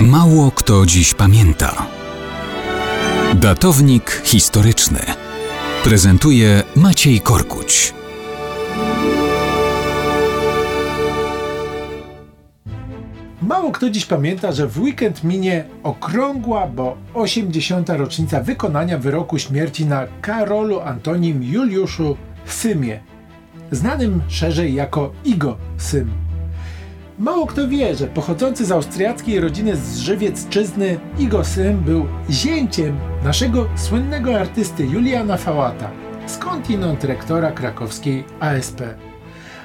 Mało kto dziś pamięta. Datownik historyczny prezentuje Maciej Korkuć. Mało kto dziś pamięta, że w weekend minie okrągła, bo 80. rocznica wykonania wyroku śmierci na Karolu Antonim Juliuszu Symie, znanym szerzej jako Igo Sym. Mało kto wie, że pochodzący z austriackiej rodziny z Żywiecczyzny Igo Sym był zięciem naszego słynnego artysty Juliana Fałata, skądinąd rektora krakowskiej ASP.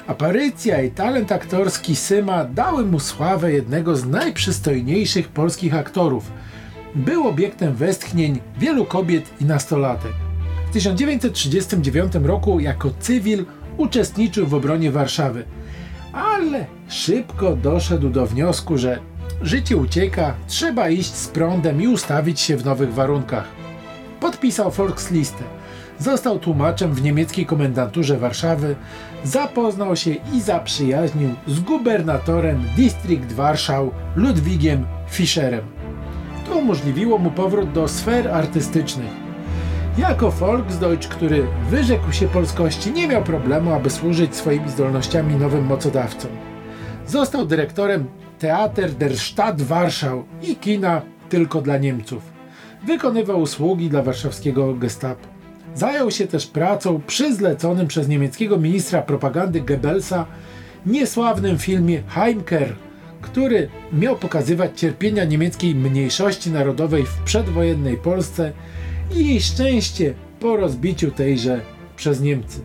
Aparycja i talent aktorski Syma dały mu sławę jednego z najprzystojniejszych polskich aktorów. Był obiektem westchnień wielu kobiet i nastolatek. W 1939 roku jako cywil uczestniczył w obronie Warszawy, ale szybko doszedł do wniosku, że życie ucieka, trzeba iść z prądem i ustawić się w nowych warunkach. Podpisał Volkslistę Został tłumaczem w niemieckiej komendanturze Warszawy, zapoznał się i zaprzyjaźnił z gubernatorem Distrikt Warszał Ludwigiem Fischerem. To umożliwiło mu powrót do sfer artystycznych. Jako Volksdeutsch, który wyrzekł się polskości, nie miał problemu, aby służyć swoimi zdolnościami nowym mocodawcom. Został dyrektorem Theater der Stadt Warschau i kina tylko dla Niemców. Wykonywał usługi dla warszawskiego gestapo. Zajął się też pracą przy zleconym przez niemieckiego ministra propagandy Goebbelsa niesławnym filmie Heimker, który miał pokazywać cierpienia niemieckiej mniejszości narodowej w przedwojennej Polsce i jej szczęście po rozbiciu tejże przez Niemcy.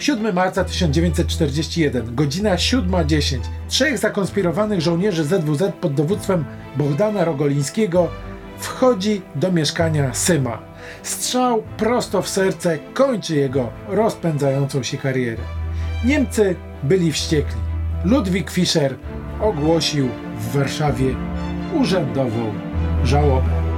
7 marca 1941, godzina 7.10. Trzech zakonspirowanych żołnierzy ZWZ pod dowództwem Bogdana Rogolińskiego wchodzi do mieszkania Syma. Strzał prosto w serce kończy jego rozpędzającą się karierę. Niemcy byli wściekli. Ludwik Fischer ogłosił w Warszawie urzędową żałobę.